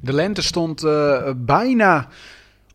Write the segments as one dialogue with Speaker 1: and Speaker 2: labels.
Speaker 1: De lente stond uh, bijna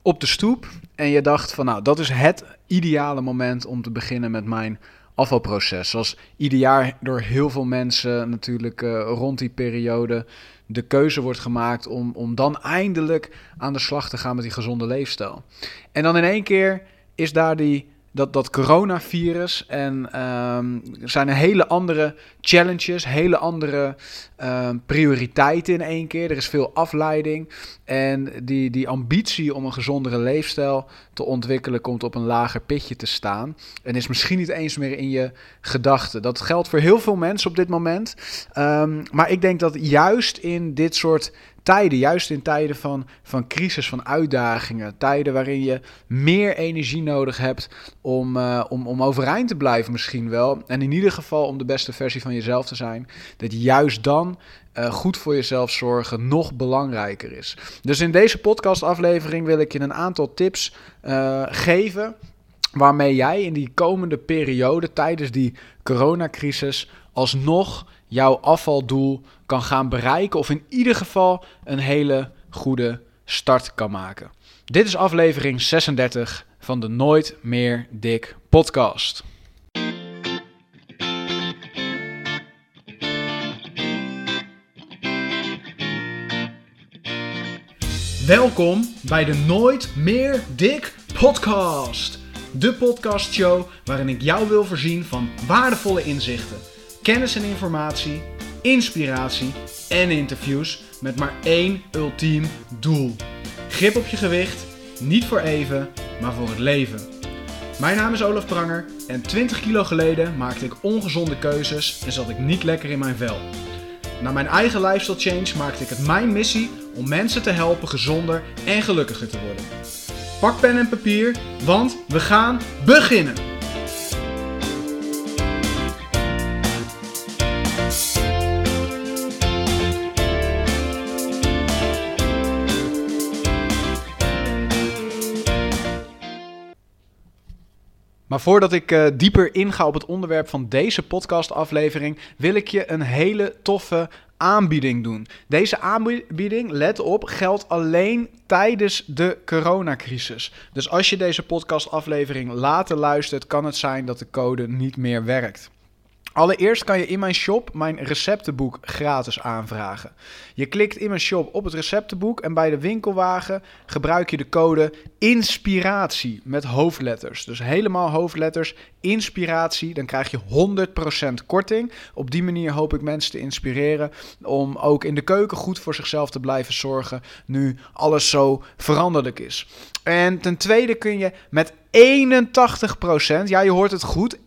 Speaker 1: op de stoep. En je dacht van nou, dat is het ideale moment om te beginnen met mijn afvalproces. Zoals ieder jaar door heel veel mensen natuurlijk uh, rond die periode de keuze wordt gemaakt om, om dan eindelijk aan de slag te gaan met die gezonde leefstijl. En dan in één keer is daar die dat, dat coronavirus. En um, er zijn hele andere challenges, hele andere um, prioriteiten in één keer. Er is veel afleiding. En die, die ambitie om een gezondere leefstijl te ontwikkelen komt op een lager pitje te staan. En is misschien niet eens meer in je gedachten. Dat geldt voor heel veel mensen op dit moment. Um, maar ik denk dat juist in dit soort tijden, juist in tijden van, van crisis, van uitdagingen, tijden waarin je meer energie nodig hebt om, uh, om, om overeind te blijven misschien wel. En in ieder geval om de beste versie van jezelf te zijn. Dat juist dan uh, goed voor jezelf zorgen nog belangrijker is. Dus in deze podcastaflevering wil ik je een aantal tips uh, geven waarmee jij in die komende periode tijdens die coronacrisis alsnog jouw afvaldoel kan gaan bereiken. Of in ieder geval een hele goede start kan maken. Dit is aflevering 36 van de Nooit meer dik podcast. Welkom bij de Nooit meer dik podcast. De podcastshow waarin ik jou wil voorzien van waardevolle inzichten kennis en informatie, inspiratie en interviews met maar één ultiem doel. Grip op je gewicht, niet voor even, maar voor het leven. Mijn naam is Olaf Pranger en 20 kilo geleden maakte ik ongezonde keuzes en zat ik niet lekker in mijn vel. Na mijn eigen lifestyle change maakte ik het mijn missie om mensen te helpen gezonder en gelukkiger te worden. Pak pen en papier, want we gaan beginnen! Maar voordat ik uh, dieper inga op het onderwerp van deze podcastaflevering, wil ik je een hele toffe aanbieding doen. Deze aanbieding, let op, geldt alleen tijdens de coronacrisis. Dus als je deze podcastaflevering later luistert, kan het zijn dat de code niet meer werkt. Allereerst kan je in mijn shop mijn receptenboek gratis aanvragen. Je klikt in mijn shop op het receptenboek en bij de winkelwagen gebruik je de code INSPIRATIE met hoofdletters. Dus helemaal hoofdletters, inspiratie, dan krijg je 100% korting. Op die manier hoop ik mensen te inspireren om ook in de keuken goed voor zichzelf te blijven zorgen nu alles zo veranderlijk is. En ten tweede kun je met 81%, ja je hoort het goed, 81%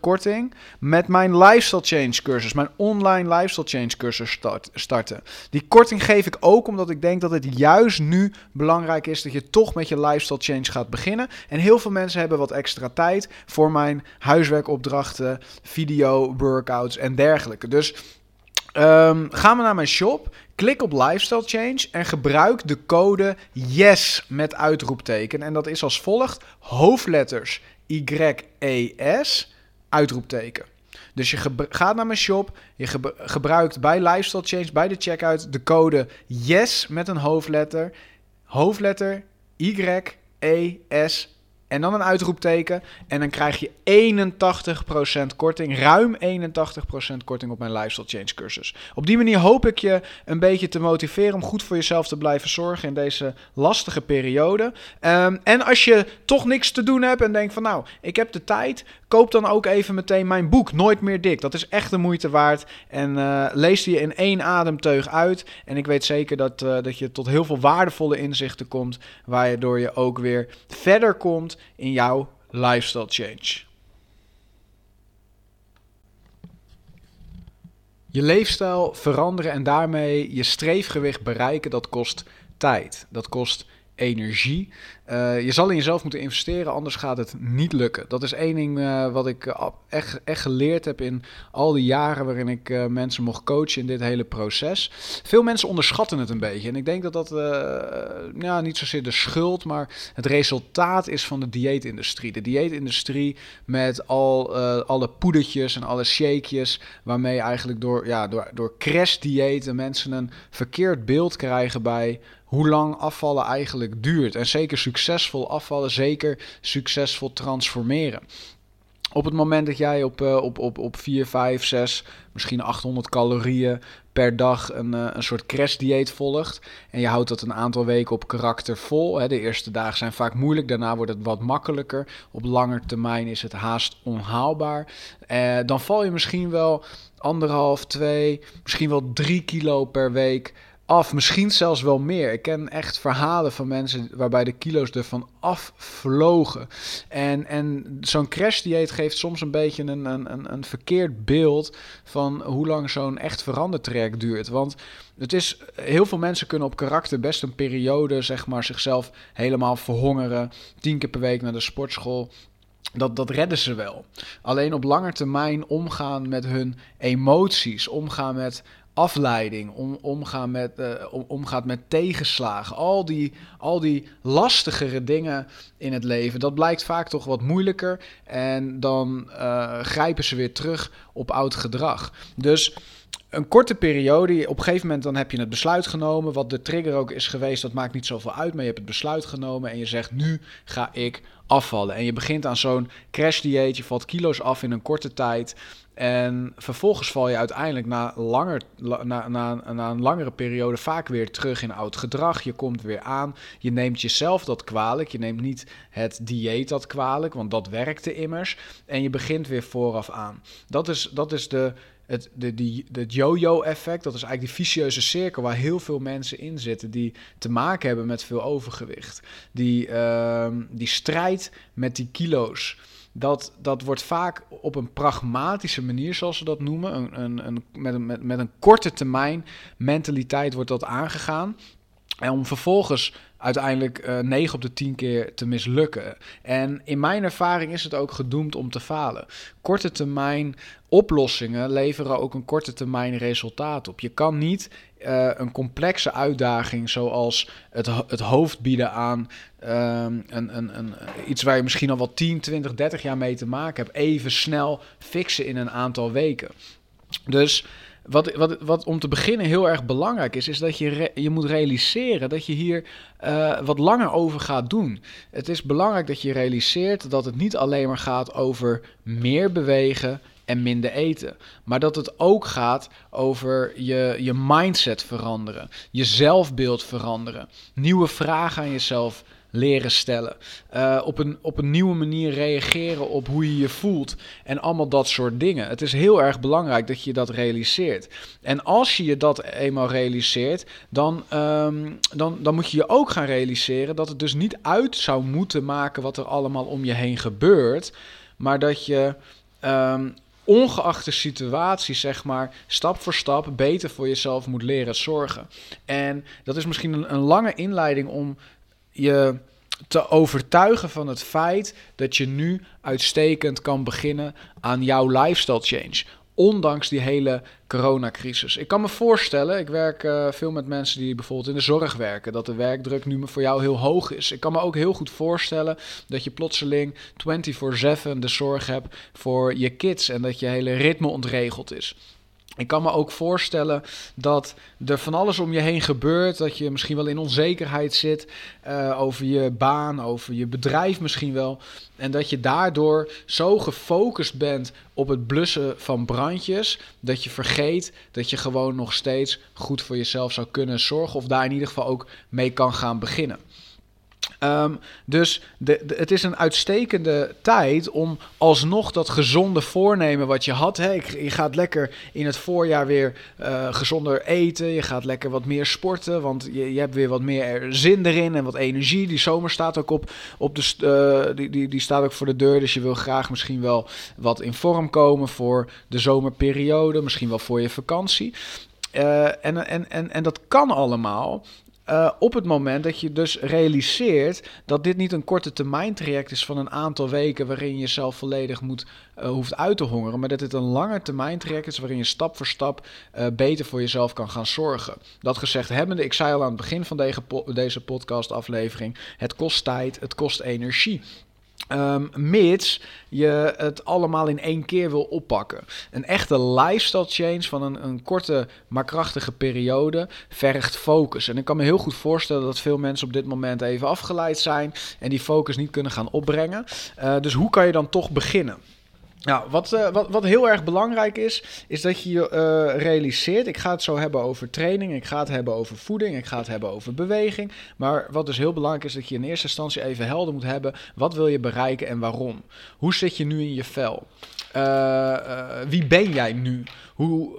Speaker 1: korting met mijn Lifestyle Change cursus, mijn online Lifestyle Change cursus start, starten. Die korting geef ik ook omdat ik denk dat het juist nu belangrijk is dat je toch met je Lifestyle Change gaat beginnen. En heel veel mensen hebben wat extra tijd voor mijn huiswerkopdrachten, video, workouts en dergelijke. Dus um, gaan we naar mijn shop. Klik op Lifestyle Change en gebruik de code YES met uitroepteken. En dat is als volgt: hoofdletters Y-E-S, uitroepteken. Dus je gaat naar mijn shop, je gebruikt bij Lifestyle Change, bij de checkout, de code YES met een hoofdletter. Hoofdletter Y-E-S en dan een uitroepteken. En dan krijg je 81% korting. Ruim 81% korting op mijn Lifestyle Change cursus. Op die manier hoop ik je een beetje te motiveren om goed voor jezelf te blijven zorgen in deze lastige periode. Um, en als je toch niks te doen hebt en denkt van nou, ik heb de tijd. Koop dan ook even meteen mijn boek, Nooit meer dik. Dat is echt de moeite waard. En uh, lees die in één ademteug uit. En ik weet zeker dat, uh, dat je tot heel veel waardevolle inzichten komt. Waardoor je ook weer verder komt in jouw lifestyle change. Je leefstijl veranderen en daarmee je streefgewicht bereiken, dat kost tijd. Dat kost energie. Uh, je zal in jezelf moeten investeren, anders gaat het niet lukken. Dat is één ding uh, wat ik echt, echt geleerd heb in al die jaren waarin ik uh, mensen mocht coachen in dit hele proces. Veel mensen onderschatten het een beetje. En ik denk dat dat ja, niet zozeer de schuld, maar het resultaat is van de dieetindustrie. De dieetindustrie met al alle poedertjes en alle shakejes, waarmee eigenlijk door, ja, door, door crash-diëten mensen een verkeerd beeld krijgen bij hoe lang afvallen eigenlijk duurt. En zeker succesvol afvallen, zeker succesvol transformeren. Op het moment dat jij op, uh, op, op, op 4, 5, 6, misschien 800 calorieën per dag een, uh, een soort crashdieet volgt. En je houdt dat een aantal weken op karakter vol. De eerste dagen zijn vaak moeilijk, daarna wordt het wat makkelijker. Op lange termijn is het haast onhaalbaar. Uh, dan val je misschien wel anderhalf, twee, misschien wel drie kilo per week af. Misschien zelfs wel meer. Ik ken echt verhalen van mensen waarbij de kilo's ervan afvlogen. En, en zo'n crashdieet geeft soms een beetje een, een, een verkeerd beeld van hoe lang zo'n echt verandertraject duurt. Want het is, heel veel mensen kunnen op karakter best een periode, zeg maar, zichzelf helemaal verhongeren. Tien keer per week naar de sportschool. Dat, dat redden ze wel. Alleen op lange termijn omgaan met hun emoties, omgaan met afleiding, om, omgaan met, uh, om, omgaat met tegenslagen. Al die, al die lastigere dingen in het leven, dat blijkt vaak toch wat moeilijker. En dan uh, grijpen ze weer terug op oud gedrag. Dus een korte periode, op een gegeven moment dan heb je het besluit genomen. Wat de trigger ook is geweest, dat maakt niet zoveel uit. Maar je hebt het besluit genomen en je zegt, nu ga ik afvallen. En je begint aan zo'n crash dieet, je valt kilo's af in een korte tijd. En vervolgens val je uiteindelijk na, langer, na, na, na een langere periode vaak weer terug in oud gedrag. Je komt weer aan. Je neemt jezelf dat kwalijk. Je neemt niet het dieet dat kwalijk, want dat werkte immers. En je begint weer vooraf aan. Dat is, dat is de, het de, die, de yo-yo-effect. Dat is eigenlijk die vicieuze cirkel waar heel veel mensen in zitten. Die te maken hebben met veel overgewicht. Die, uh, die strijd met die kilo's dat, dat wordt vaak op een pragmatische manier, zoals ze dat noemen, een, een, een, met, een, met, met een korte termijn mentaliteit wordt dat aangegaan. En om vervolgens uiteindelijk uh, eh, 9 op de 10 keer te mislukken. En in mijn ervaring is het ook gedoemd om te falen. Korte termijn oplossingen leveren ook een korte termijn resultaat op. Je kan niet uh, een complexe uitdaging zoals het, het hoofd bieden aan um, een, een, een, iets waar je misschien al wel 10, 20, 30 jaar mee te maken hebt, even snel fixen in een aantal weken. Dus wat, wat, wat om te beginnen heel erg belangrijk is, is dat je, je moet realiseren dat je hier uh, wat langer over gaat doen. Het is belangrijk dat je realiseert dat het niet alleen maar gaat over meer bewegen en minder eten. Maar dat het ook gaat over je, je mindset veranderen, je zelfbeeld veranderen, nieuwe vragen aan jezelf leren stellen. Uh, op, een, op een nieuwe manier reageren op hoe je je voelt. En allemaal dat soort dingen. Het is heel erg belangrijk dat je dat realiseert. En als je je dat eenmaal realiseert, dan, um, dan, dan moet je je ook gaan realiseren dat het dus niet uit zou moeten maken wat er allemaal om je heen gebeurt. Maar dat je. Um, ongeacht de situatie, zeg maar, stap voor stap beter voor jezelf moet leren zorgen. En dat is misschien een lange inleiding om je te overtuigen van het feit dat je nu uitstekend kan beginnen aan jouw lifestyle change. Ondanks die hele coronacrisis. Ik kan me voorstellen, ik werk uh, veel met mensen die bijvoorbeeld in de zorg werken, dat de werkdruk nu voor jou heel hoog is. Ik kan me ook heel goed voorstellen dat je plotseling 24/7 de zorg hebt voor je kids en dat je hele ritme ontregeld is. Ik kan me ook voorstellen dat er van alles om je heen gebeurt. Dat je misschien wel in onzekerheid zit uh, over je baan, over je bedrijf misschien wel. En dat je daardoor zo gefocust bent op het blussen van brandjes. Dat je vergeet dat je gewoon nog steeds goed voor jezelf zou kunnen zorgen. Of daar in ieder geval ook mee kan gaan beginnen. Um, dus de, het is een uitstekende tijd om alsnog dat gezonde voornemen wat je had. Hè, je gaat lekker in het voorjaar weer uh, gezonder eten. Je gaat lekker wat meer sporten. Want je, je hebt weer wat meer zin erin en wat energie. Die zomer staat ook op, op de, uh, die, die, die staat ook voor de deur. Dus je wil graag misschien wel wat in vorm komen voor de zomerperiode. Misschien wel voor je vakantie. Uh, en, en, en, en dat kan allemaal. Uh, op het moment dat je dus realiseert dat dit niet een korte termijn traject is van een aantal weken waarin je jezelf volledig moet, uh, hoeft uit te hongeren, maar dat dit een lange termijn traject is waarin je stap voor stap uh, beter voor jezelf kan gaan zorgen. Dat gezegd hebbende, ik zei al aan het begin van deze, po deze podcast aflevering, het kost tijd, het kost energie. Um, mits je het allemaal in één keer wil oppakken. Een echte lifestyle change van een, een korte maar krachtige periode vergt focus. En ik kan me heel goed voorstellen dat veel mensen op dit moment even afgeleid zijn en die focus niet kunnen gaan opbrengen. Uh, dus hoe kan je dan toch beginnen? Nou, wat, uh, wat, wat heel erg belangrijk is, is dat je je uh, realiseert. Ik ga het zo hebben over training, ik ga het hebben over voeding, ik ga het hebben over beweging. Maar wat dus heel belangrijk is, dat je in eerste instantie even helder moet hebben. Wat wil je bereiken en waarom? Hoe zit je nu in je vel? Uh, wie ben jij nu? Hoe,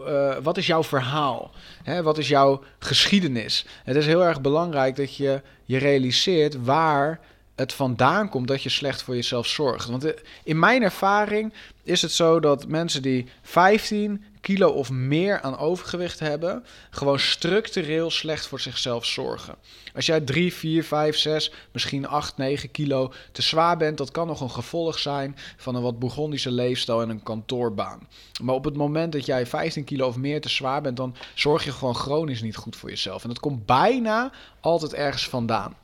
Speaker 1: wat is jouw verhaal? Hè, wat is jouw geschiedenis? Het is heel erg belangrijk dat je je realiseert waar het vandaan komt dat je slecht voor jezelf zorgt. Want eh, in mijn ervaring is het zo dat mensen die 15 kilo of meer aan overgewicht hebben, gewoon structureel slecht voor zichzelf zorgen. Als jij 3, 4, 5, 6, misschien 8, 9 kilo te zwaar bent, dat kan nog een gevolg zijn van een wat bourgondische leefstijl en een kantoorbaan. Maar op het moment dat jij 15 kilo of meer te zwaar bent, dan zorg je gewoon chronisch niet goed voor jezelf. En dat komt bijna altijd ergens vandaan.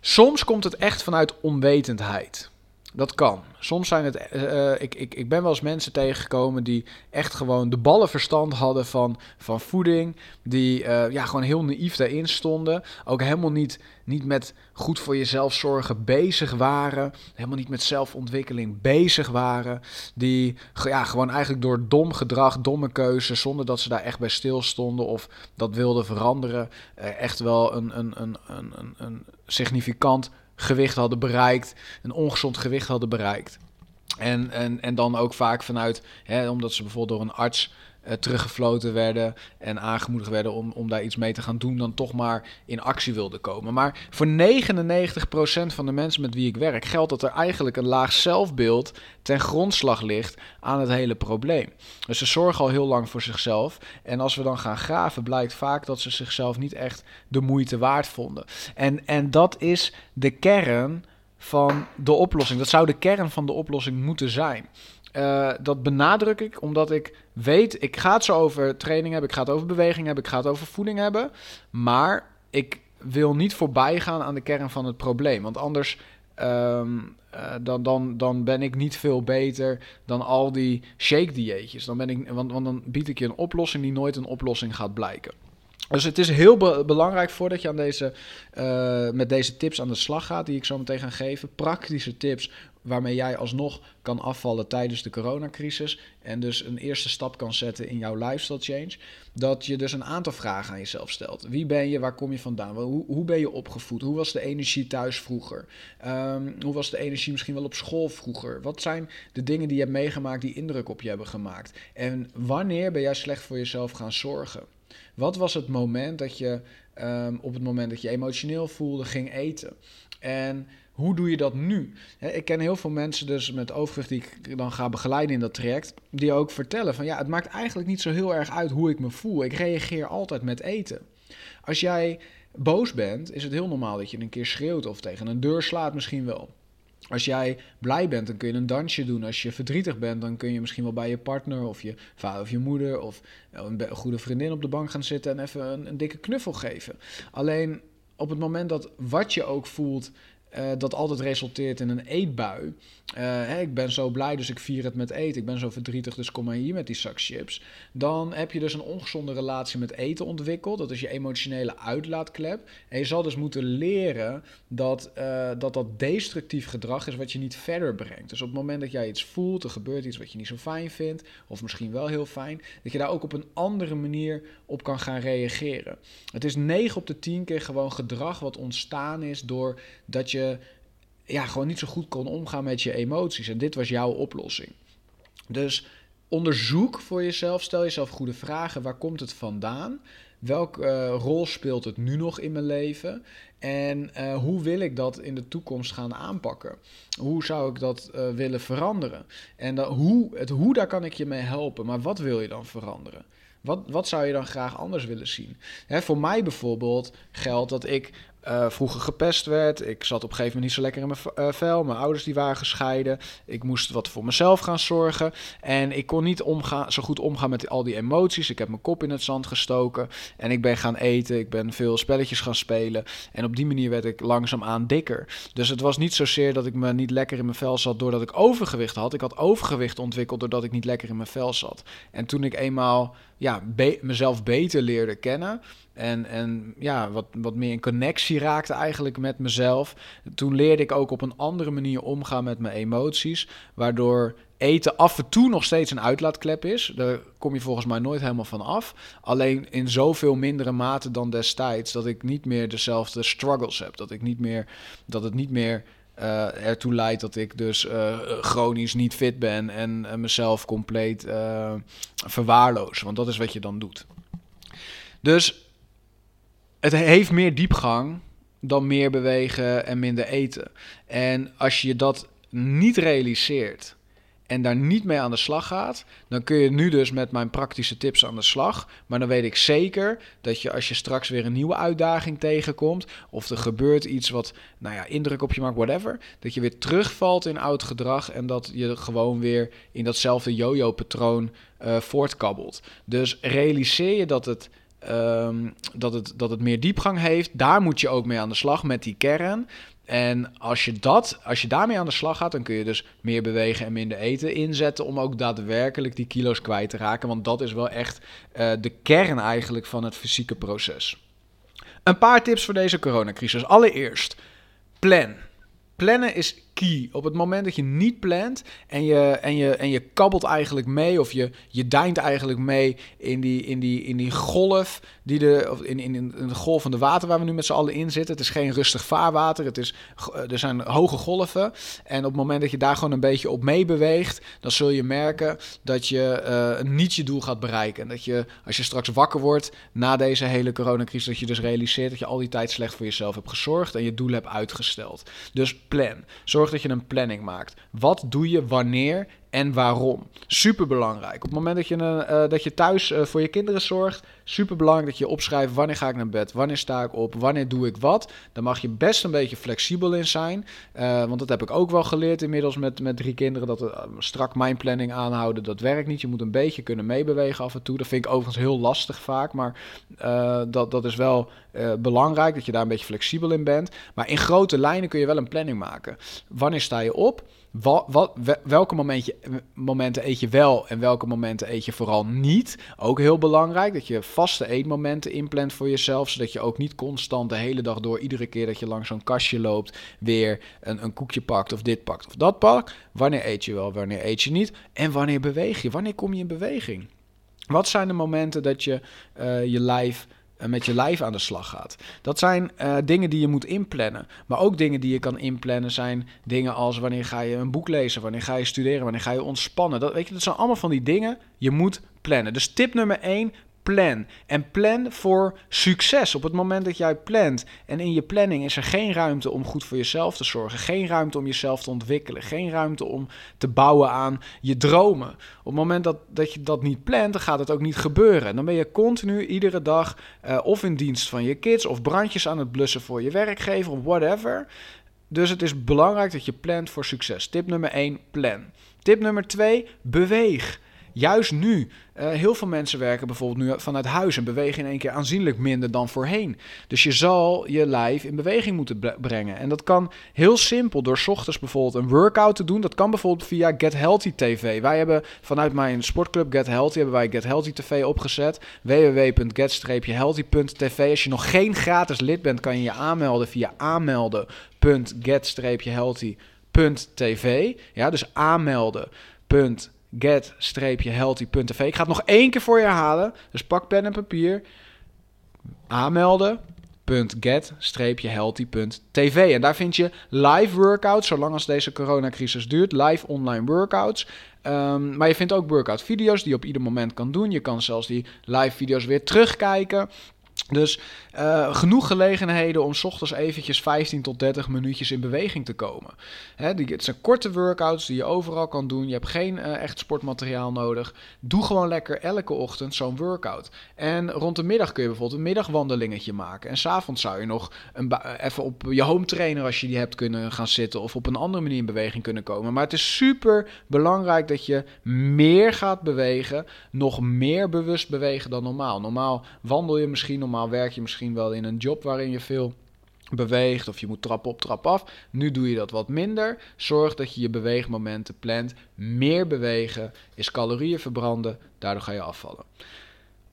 Speaker 1: Soms komt het echt vanuit onwetendheid. Dat kan. Soms zijn het. Uh, ik, ik, ik ben wel eens mensen tegengekomen die echt gewoon de ballen verstand hadden van, van voeding. Die uh, ja, gewoon heel naïef daarin stonden. Ook helemaal niet, niet met goed voor jezelf zorgen bezig waren. Helemaal niet met zelfontwikkeling bezig waren. Die ja, gewoon eigenlijk door dom gedrag, domme keuzes, zonder dat ze daar echt bij stilstonden of dat wilden veranderen, echt wel een, een, een, een, een significant gewicht hadden bereikt, een ongezond gewicht hadden bereikt. En, en, en dan ook vaak vanuit, hè, omdat ze bijvoorbeeld door een arts uh, teruggefloten werden en aangemoedigd werden om, om daar iets mee te gaan doen, dan toch maar in actie wilden komen. Maar voor 99% van de mensen met wie ik werk geldt dat er eigenlijk een laag zelfbeeld ten grondslag ligt aan het hele probleem. Dus ze zorgen al heel lang voor zichzelf. En als we dan gaan graven, blijkt vaak dat ze zichzelf niet echt de moeite waard vonden. En, en dat is de kern van de oplossing. Dat zou de kern van de oplossing moeten zijn. Uh, dat benadruk ik omdat ik weet, ik ga het zo over training hebben, ik ga het over beweging hebben, ik ga het over voeding hebben. Maar ik wil niet voorbij gaan aan de kern van het probleem. Want anders um, uh, dan, dan, dan ben ik niet veel beter dan al die shake-dieetjes. Dan ben ik, want, want dan bied ik je een oplossing die nooit een oplossing gaat blijken. Dus het is heel be belangrijk voordat je aan deze, uh, met deze tips aan de slag gaat, die ik zo meteen ga geven. Praktische tips waarmee jij alsnog kan afvallen tijdens de coronacrisis. En dus een eerste stap kan zetten in jouw lifestyle change. Dat je dus een aantal vragen aan jezelf stelt. Wie ben je? Waar kom je vandaan? Hoe, hoe ben je opgevoed? Hoe was de energie thuis vroeger? Um, hoe was de energie misschien wel op school vroeger? Wat zijn de dingen die je hebt meegemaakt die indruk op je hebben gemaakt? En wanneer ben jij slecht voor jezelf gaan zorgen? Wat was het moment dat je um, op het moment dat je emotioneel voelde ging eten? En hoe doe je dat nu? ik ken heel veel mensen dus met overgewicht die ik dan ga begeleiden in dat traject, die ook vertellen van ja, het maakt eigenlijk niet zo heel erg uit hoe ik me voel. Ik reageer altijd met eten. Als jij boos bent, is het heel normaal dat je een keer schreeuwt of tegen een deur slaat misschien wel. Als jij blij bent, dan kun je een dansje doen. Als je verdrietig bent, dan kun je misschien wel bij je partner of je vader of je moeder of een goede vriendin op de bank gaan zitten en even een, een dikke knuffel geven. Alleen op het moment dat wat je ook voelt uh, dat altijd resulteert in een eetbui. Hè, ik ben zo blij, dus ik vier het met eten. Ik ben zo verdrietig, dus kom maar hier met die zak chips. Dan heb je dus een ongezonde relatie met eten ontwikkeld. Dat is je emotionele uitlaatklep. En je zal dus moeten leren dat, uh, dat dat destructief gedrag is wat je niet verder brengt. Dus op het moment dat jij iets voelt, er gebeurt iets wat je niet zo fijn vindt, of misschien wel heel fijn, dat je daar ook op een andere manier op kan gaan reageren. Het is 9 op de 10 keer gewoon gedrag wat ontstaan is doordat je ja, gewoon niet zo goed kon omgaan met je emoties. En dit was jouw oplossing. Dus onderzoek voor jezelf, stel jezelf goede vragen. Waar komt het vandaan? Welke uh, rol speelt het nu nog in mijn leven? En uh, hoe wil ik dat in de toekomst gaan aanpakken? Hoe zou ik dat uh, willen veranderen? En hoe, het hoe, daar kan ik je mee helpen. Maar wat wil je dan veranderen? Wat, wat zou je dan graag anders willen zien? Hè, voor mij bijvoorbeeld geldt dat ik uh, vroeger gepest werd. Ik zat op een gegeven moment niet zo lekker in mijn uh, vel. Mijn ouders die waren gescheiden. Ik moest wat voor mezelf gaan zorgen. En ik kon niet omgaan, zo goed omgaan met al die emoties. Ik heb mijn kop in het zand gestoken. En ik ben gaan eten. Ik ben veel spelletjes gaan spelen. En op die manier werd ik langzaamaan dikker. Dus het was niet zozeer dat ik me niet lekker in mijn vel zat doordat ik overgewicht had. Ik had overgewicht ontwikkeld doordat ik niet lekker in mijn vel zat. En toen ik eenmaal ja, mezelf beter leerde kennen en, en ja, wat, wat meer in connectie raakte eigenlijk met mezelf. Toen leerde ik ook op een andere manier omgaan met mijn emoties. Waardoor eten af en toe nog steeds een uitlaatklep is. Daar kom je volgens mij nooit helemaal van af. Alleen in zoveel mindere mate dan destijds. Dat ik niet meer dezelfde struggles heb. Dat, ik niet meer, dat het niet meer uh, ertoe leidt dat ik dus uh, chronisch niet fit ben. En uh, mezelf compleet verwaarloos. Want dat is wat je dan doet. Dus het heeft meer diepgang dan meer bewegen en minder eten. En als je dat niet realiseert en daar niet mee aan de slag gaat, dan kun je nu dus met mijn praktische tips aan de slag. Maar dan weet ik zeker dat je als je straks weer een nieuwe uitdaging tegenkomt, of er gebeurt iets wat nou ja, indruk op je maakt, whatever, dat je weer terugvalt in oud gedrag en dat je gewoon weer in datzelfde yo-yo-patroon uh, voortkabbelt. Dus realiseer je dat het Ehm, dat, het, dat het meer diepgang heeft. Daar moet je ook mee aan de slag met die kern. En als je, dat, als je daarmee aan de slag gaat, dan kun je dus meer bewegen en minder eten inzetten om ook daadwerkelijk die kilo's kwijt te raken. Want dat is wel echt uh, de kern eigenlijk van het fysieke proces. Een paar tips voor deze coronacrisis. Allereerst, plan. Plannen is op het moment dat je niet plant en je, en je, en je kabbelt eigenlijk mee, of je, je deint eigenlijk mee in die, in die, in die golf, die de, of in, in, in de golf van de water waar we nu met z'n allen in zitten. Het is geen rustig vaarwater, het is, er zijn hoge golven. En op het moment dat je daar gewoon een beetje op mee beweegt, dan zul je merken dat je uh, niet je doel gaat bereiken. En dat je, als je straks wakker wordt na deze hele coronacrisis, dat je dus realiseert dat je al die tijd slecht voor jezelf hebt gezorgd en je doel hebt uitgesteld. Dus plan. Zorg dat je een planning maakt. Wat doe je wanneer en waarom? Super belangrijk. Op het moment dat je, uh, dat je thuis uh, voor je kinderen zorgt, super belangrijk dat je opschrijft wanneer ga ik naar bed, wanneer sta ik op, wanneer doe ik wat. Daar mag je best een beetje flexibel in zijn. Uh, want dat heb ik ook wel geleerd inmiddels met, met drie kinderen. Dat strak mijn planning aanhouden, dat werkt niet. Je moet een beetje kunnen meebewegen af en toe. Dat vind ik overigens heel lastig vaak. Maar dat, dat is wel belangrijk dat je daar een beetje flexibel in bent. Maar in grote lijnen kun je wel een planning maken. Wanneer sta je op? Wat, wat, welke momentje, momenten eet je wel en welke momenten eet je vooral niet? Ook heel belangrijk dat je vaste eetmomenten inplant voor jezelf, zodat je ook niet constant de hele dag door, iedere keer dat je langs zo'n kastje loopt, weer een, een koekje pakt of dit pakt of dat pakt. Wanneer eet je wel, wanneer eet je niet? En wanneer beweeg je? Wanneer kom je in beweging? Wat zijn de momenten dat je uh, je lijf eh, met je lijf aan de slag gaat. Dat zijn uh, dingen die je moet inplannen. Maar ook dingen die je kan inplannen zijn dingen als wanneer ga je een boek lezen, wanneer ga je studeren, wanneer ga je ontspannen. Dat, weet je, dat zijn allemaal van die dingen. Je moet plannen. Dus tip nummer 1, plan. En plan voor succes. Op het moment dat jij plant en in je planning is er geen ruimte om goed voor jezelf te zorgen, geen ruimte om jezelf te ontwikkelen, geen ruimte om te bouwen aan je dromen. Op het moment dat, dat je dat niet plant, dan gaat het ook niet gebeuren. Dan ben je continu iedere dag uh, of in dienst van je kids of brandjes aan het blussen voor je werkgever of whatever. Dus het is belangrijk dat je plant voor succes. Tip nummer 1, plan. Tip nummer 2, beweeg. Juist nu. Uh, heel veel mensen werken bijvoorbeeld nu vanuit huis en bewegen in één keer aanzienlijk minder dan voorheen. Dus je zal je lijf in beweging moeten brengen. En dat kan heel simpel door ochtends bijvoorbeeld een workout te doen. Dat kan bijvoorbeeld via Get Healthy TV. Wij hebben vanuit mijn sportclub Get Healthy hebben wij Get Healthy TV opgezet. www.get-healthy.tv. Als je nog geen gratis lid bent, kan je je aanmelden via aanmelden.get-healthy.tv. Ja, dus aanmelden get-healthy.tv. Ik ga het nog één keer voor je herhalen. Dus pak pen en papier. Aanmelden get-healthy.tv. En daar vind je live workouts, zolang als deze coronacrisis duurt. Live online workouts. Um, maar je vindt ook workout video's die je op ieder moment kan doen. Je kan zelfs die live video's weer terugkijken. Dus uh, genoeg gelegenheden om s ochtends eventjes 15 tot 30 minuutjes in beweging te komen. Hè, die, het zijn korte workouts die je overal kan doen. Je hebt geen uh, echt sportmateriaal nodig. Doe gewoon lekker elke ochtend zo'n workout. En rond de middag kun je bijvoorbeeld een middagwandelingetje maken. En s'avonds zou je nog een even op je home trainer, als je die hebt, kunnen gaan zitten. Of op een andere manier in beweging kunnen komen. Maar het is super belangrijk dat je meer gaat bewegen. Nog meer bewust bewegen dan normaal. Normaal wandel je misschien normaal werk je misschien wel in een job waarin je veel beweegt of je moet trap op, trap af. Nu doe je dat wat minder. Zorg dat je je beweegmomenten plant. Meer bewegen is calorieën verbranden, daardoor ga je afvallen.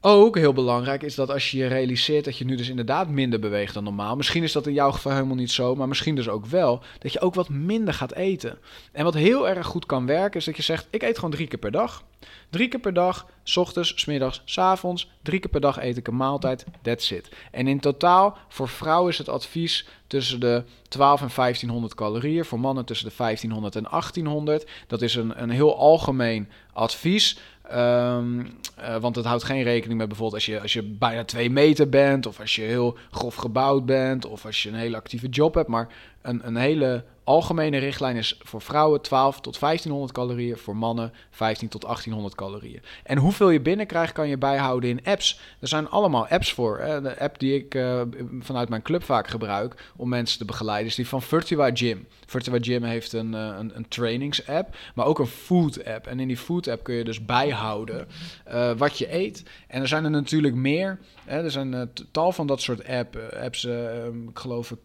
Speaker 1: Ook heel belangrijk is dat als je je realiseert dat je nu dus inderdaad minder beweegt dan normaal. Misschien is dat in jouw geval helemaal niet zo, maar misschien dus ook wel. Dat je ook wat minder gaat eten. En wat heel erg goed kan werken is dat je zegt: ik eet gewoon drie keer per dag. Drie keer per dag, s ochtends, s middags, s avonds. Drie keer per dag eet ik een maaltijd. That's it. En in totaal, voor vrouwen is het advies tussen de 12 en 1500 calorieën. Voor mannen tussen de 1500 en 1800. Dat is een, een heel algemeen advies. Um, uh, want het houdt geen rekening met bijvoorbeeld als je, als je bijna 2 meter bent, of als je heel grof gebouwd bent, of als je een hele actieve job hebt. Maar een, een hele algemene richtlijn is voor vrouwen 12 tot 1500 calorieën, voor mannen 15 tot 1800 calorieën. En hoeveel je binnenkrijgt kan je bijhouden in apps. Er zijn allemaal apps voor. De app die ik uh, vanuit mijn club vaak gebruik om mensen te begeleiden is die van Virtua Gym. Virtua Gym heeft een, uh, een, een trainings-app, maar ook een food-app. En in die food-app kun je dus bijhouden uh, wat je eet. En er zijn er natuurlijk meer. Hè. Er zijn tal van dat soort app, apps. ik geloof uh,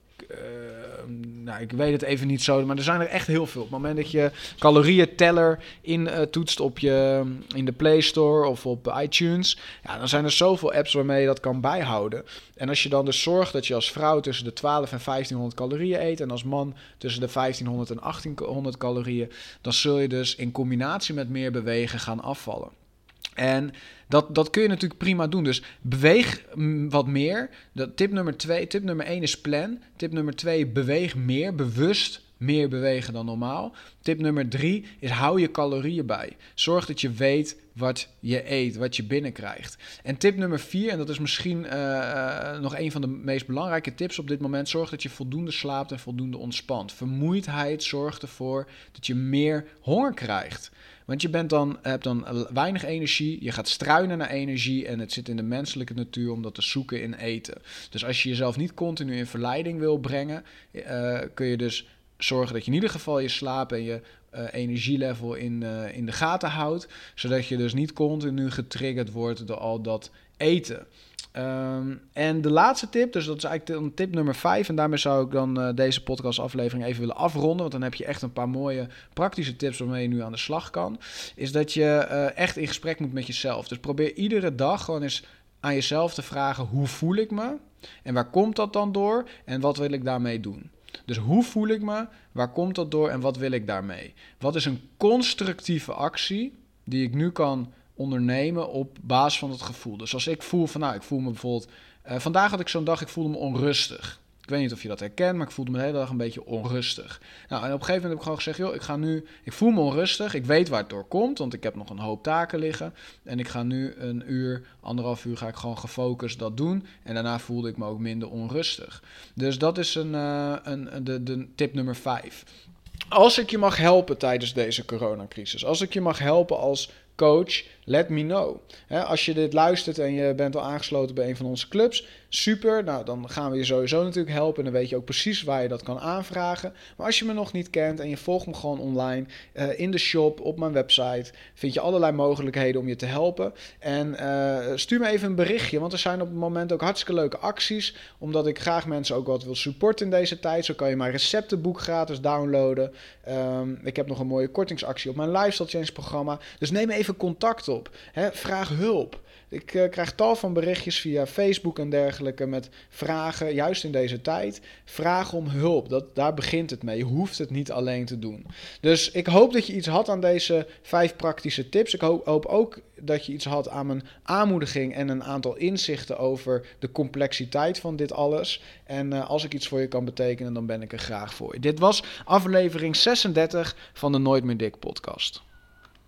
Speaker 1: nou, ik weet het even niet zo, maar er zijn er echt heel veel. Op het moment dat je calorieënteller in uh, toetst op je, in de Play Store of op iTunes, ja, dan zijn er zoveel apps waarmee je dat kan bijhouden. En als je dan dus zorgt dat je als vrouw tussen de 12 en 1500 calorieën eet en als man tussen de 1500 en 1800 calorieën, dan zul je dus in combinatie met meer bewegen gaan afvallen. En dat, dat kun je natuurlijk prima doen. Dus beweeg wat meer. Dat, tip nummer twee. Tip nummer één is plan. Tip nummer twee, beweeg meer, bewust meer bewegen dan normaal. Tip nummer drie is hou je calorieën bij. Zorg dat je weet wat je eet, wat je binnenkrijgt. En tip nummer vier, en dat is misschien uh, nog een van de meest belangrijke tips op dit moment, zorg dat je voldoende slaapt en voldoende ontspant. Vermoeidheid zorgt ervoor dat je meer honger krijgt. Want je bent dan, hebt dan weinig energie, je gaat struinen naar energie en het zit in de menselijke natuur om dat te zoeken in eten. Dus als je jezelf niet continu in verleiding wil brengen, uh, kun je dus zorgen dat je in ieder geval je slaap en je uh, energielevel in, uh, in de gaten houdt. Zodat je dus niet continu getriggerd wordt door al dat eten. Um, en de laatste tip, dus dat is eigenlijk tip nummer 5. En daarmee zou ik dan uh, deze podcastaflevering even willen afronden. Want dan heb je echt een paar mooie praktische tips waarmee je nu aan de slag kan. Is dat je uh, echt in gesprek moet met jezelf. Dus probeer iedere dag gewoon eens aan jezelf te vragen: hoe voel ik me? En waar komt dat dan door? En wat wil ik daarmee doen? Dus hoe voel ik me? Waar komt dat door? En wat wil ik daarmee? Wat is een constructieve actie die ik nu kan ondernemen op basis van het gevoel. Dus als ik voel van, nou, ik voel me bijvoorbeeld... Uh, vandaag had ik zo'n dag, ik voelde me onrustig. Ik weet niet of je dat herkent, maar ik voelde me de hele dag een beetje onrustig. Nou, en op een gegeven moment heb ik gewoon gezegd, joh, ik ga nu... Ik voel me onrustig, ik weet waar het door komt, want ik heb nog een hoop taken liggen. En ik ga nu een uur, anderhalf uur ga ik gewoon gefocust dat doen. En daarna voelde ik me ook minder onrustig. Dus dat is een, uh, een, de, de tip nummer vijf. Als ik je mag helpen tijdens deze coronacrisis, als ik je mag helpen als coach, let me know. als je dit luistert en je bent al aangesloten bij een van onze clubs, super. Nou, dan gaan we je sowieso natuurlijk helpen. En dan weet je ook precies waar je dat kan aanvragen. Maar als je me nog niet kent en je volgt me gewoon online uh, in de shop, op mijn website, vind je allerlei mogelijkheden om je te helpen. En uh, stuur me even een berichtje, want er zijn op het moment ook hartstikke leuke acties. Omdat ik graag mensen ook wat wil supporten in deze tijd. Zo kan je mijn receptenboek gratis downloaden. Um, ik heb nog een mooie kortingsactie op mijn Lifestyle Change programma. Dus neem even contact Hè? Vraag hulp. Ik uh, krijg tal van berichtjes via Facebook en dergelijke met vragen, juist in deze tijd. Vraag om hulp, dat, daar begint het mee. Je hoeft het niet alleen te doen. Dus ik hoop dat je iets had aan deze vijf praktische tips. Ik hoop, ook dat je iets had aan mijn aanmoediging en een aantal inzichten over de complexiteit van dit alles. En uh, als ik iets voor je kan betekenen, dan ben ik er graag voor. Dit was aflevering 36 van de Nooit meer Dik podcast.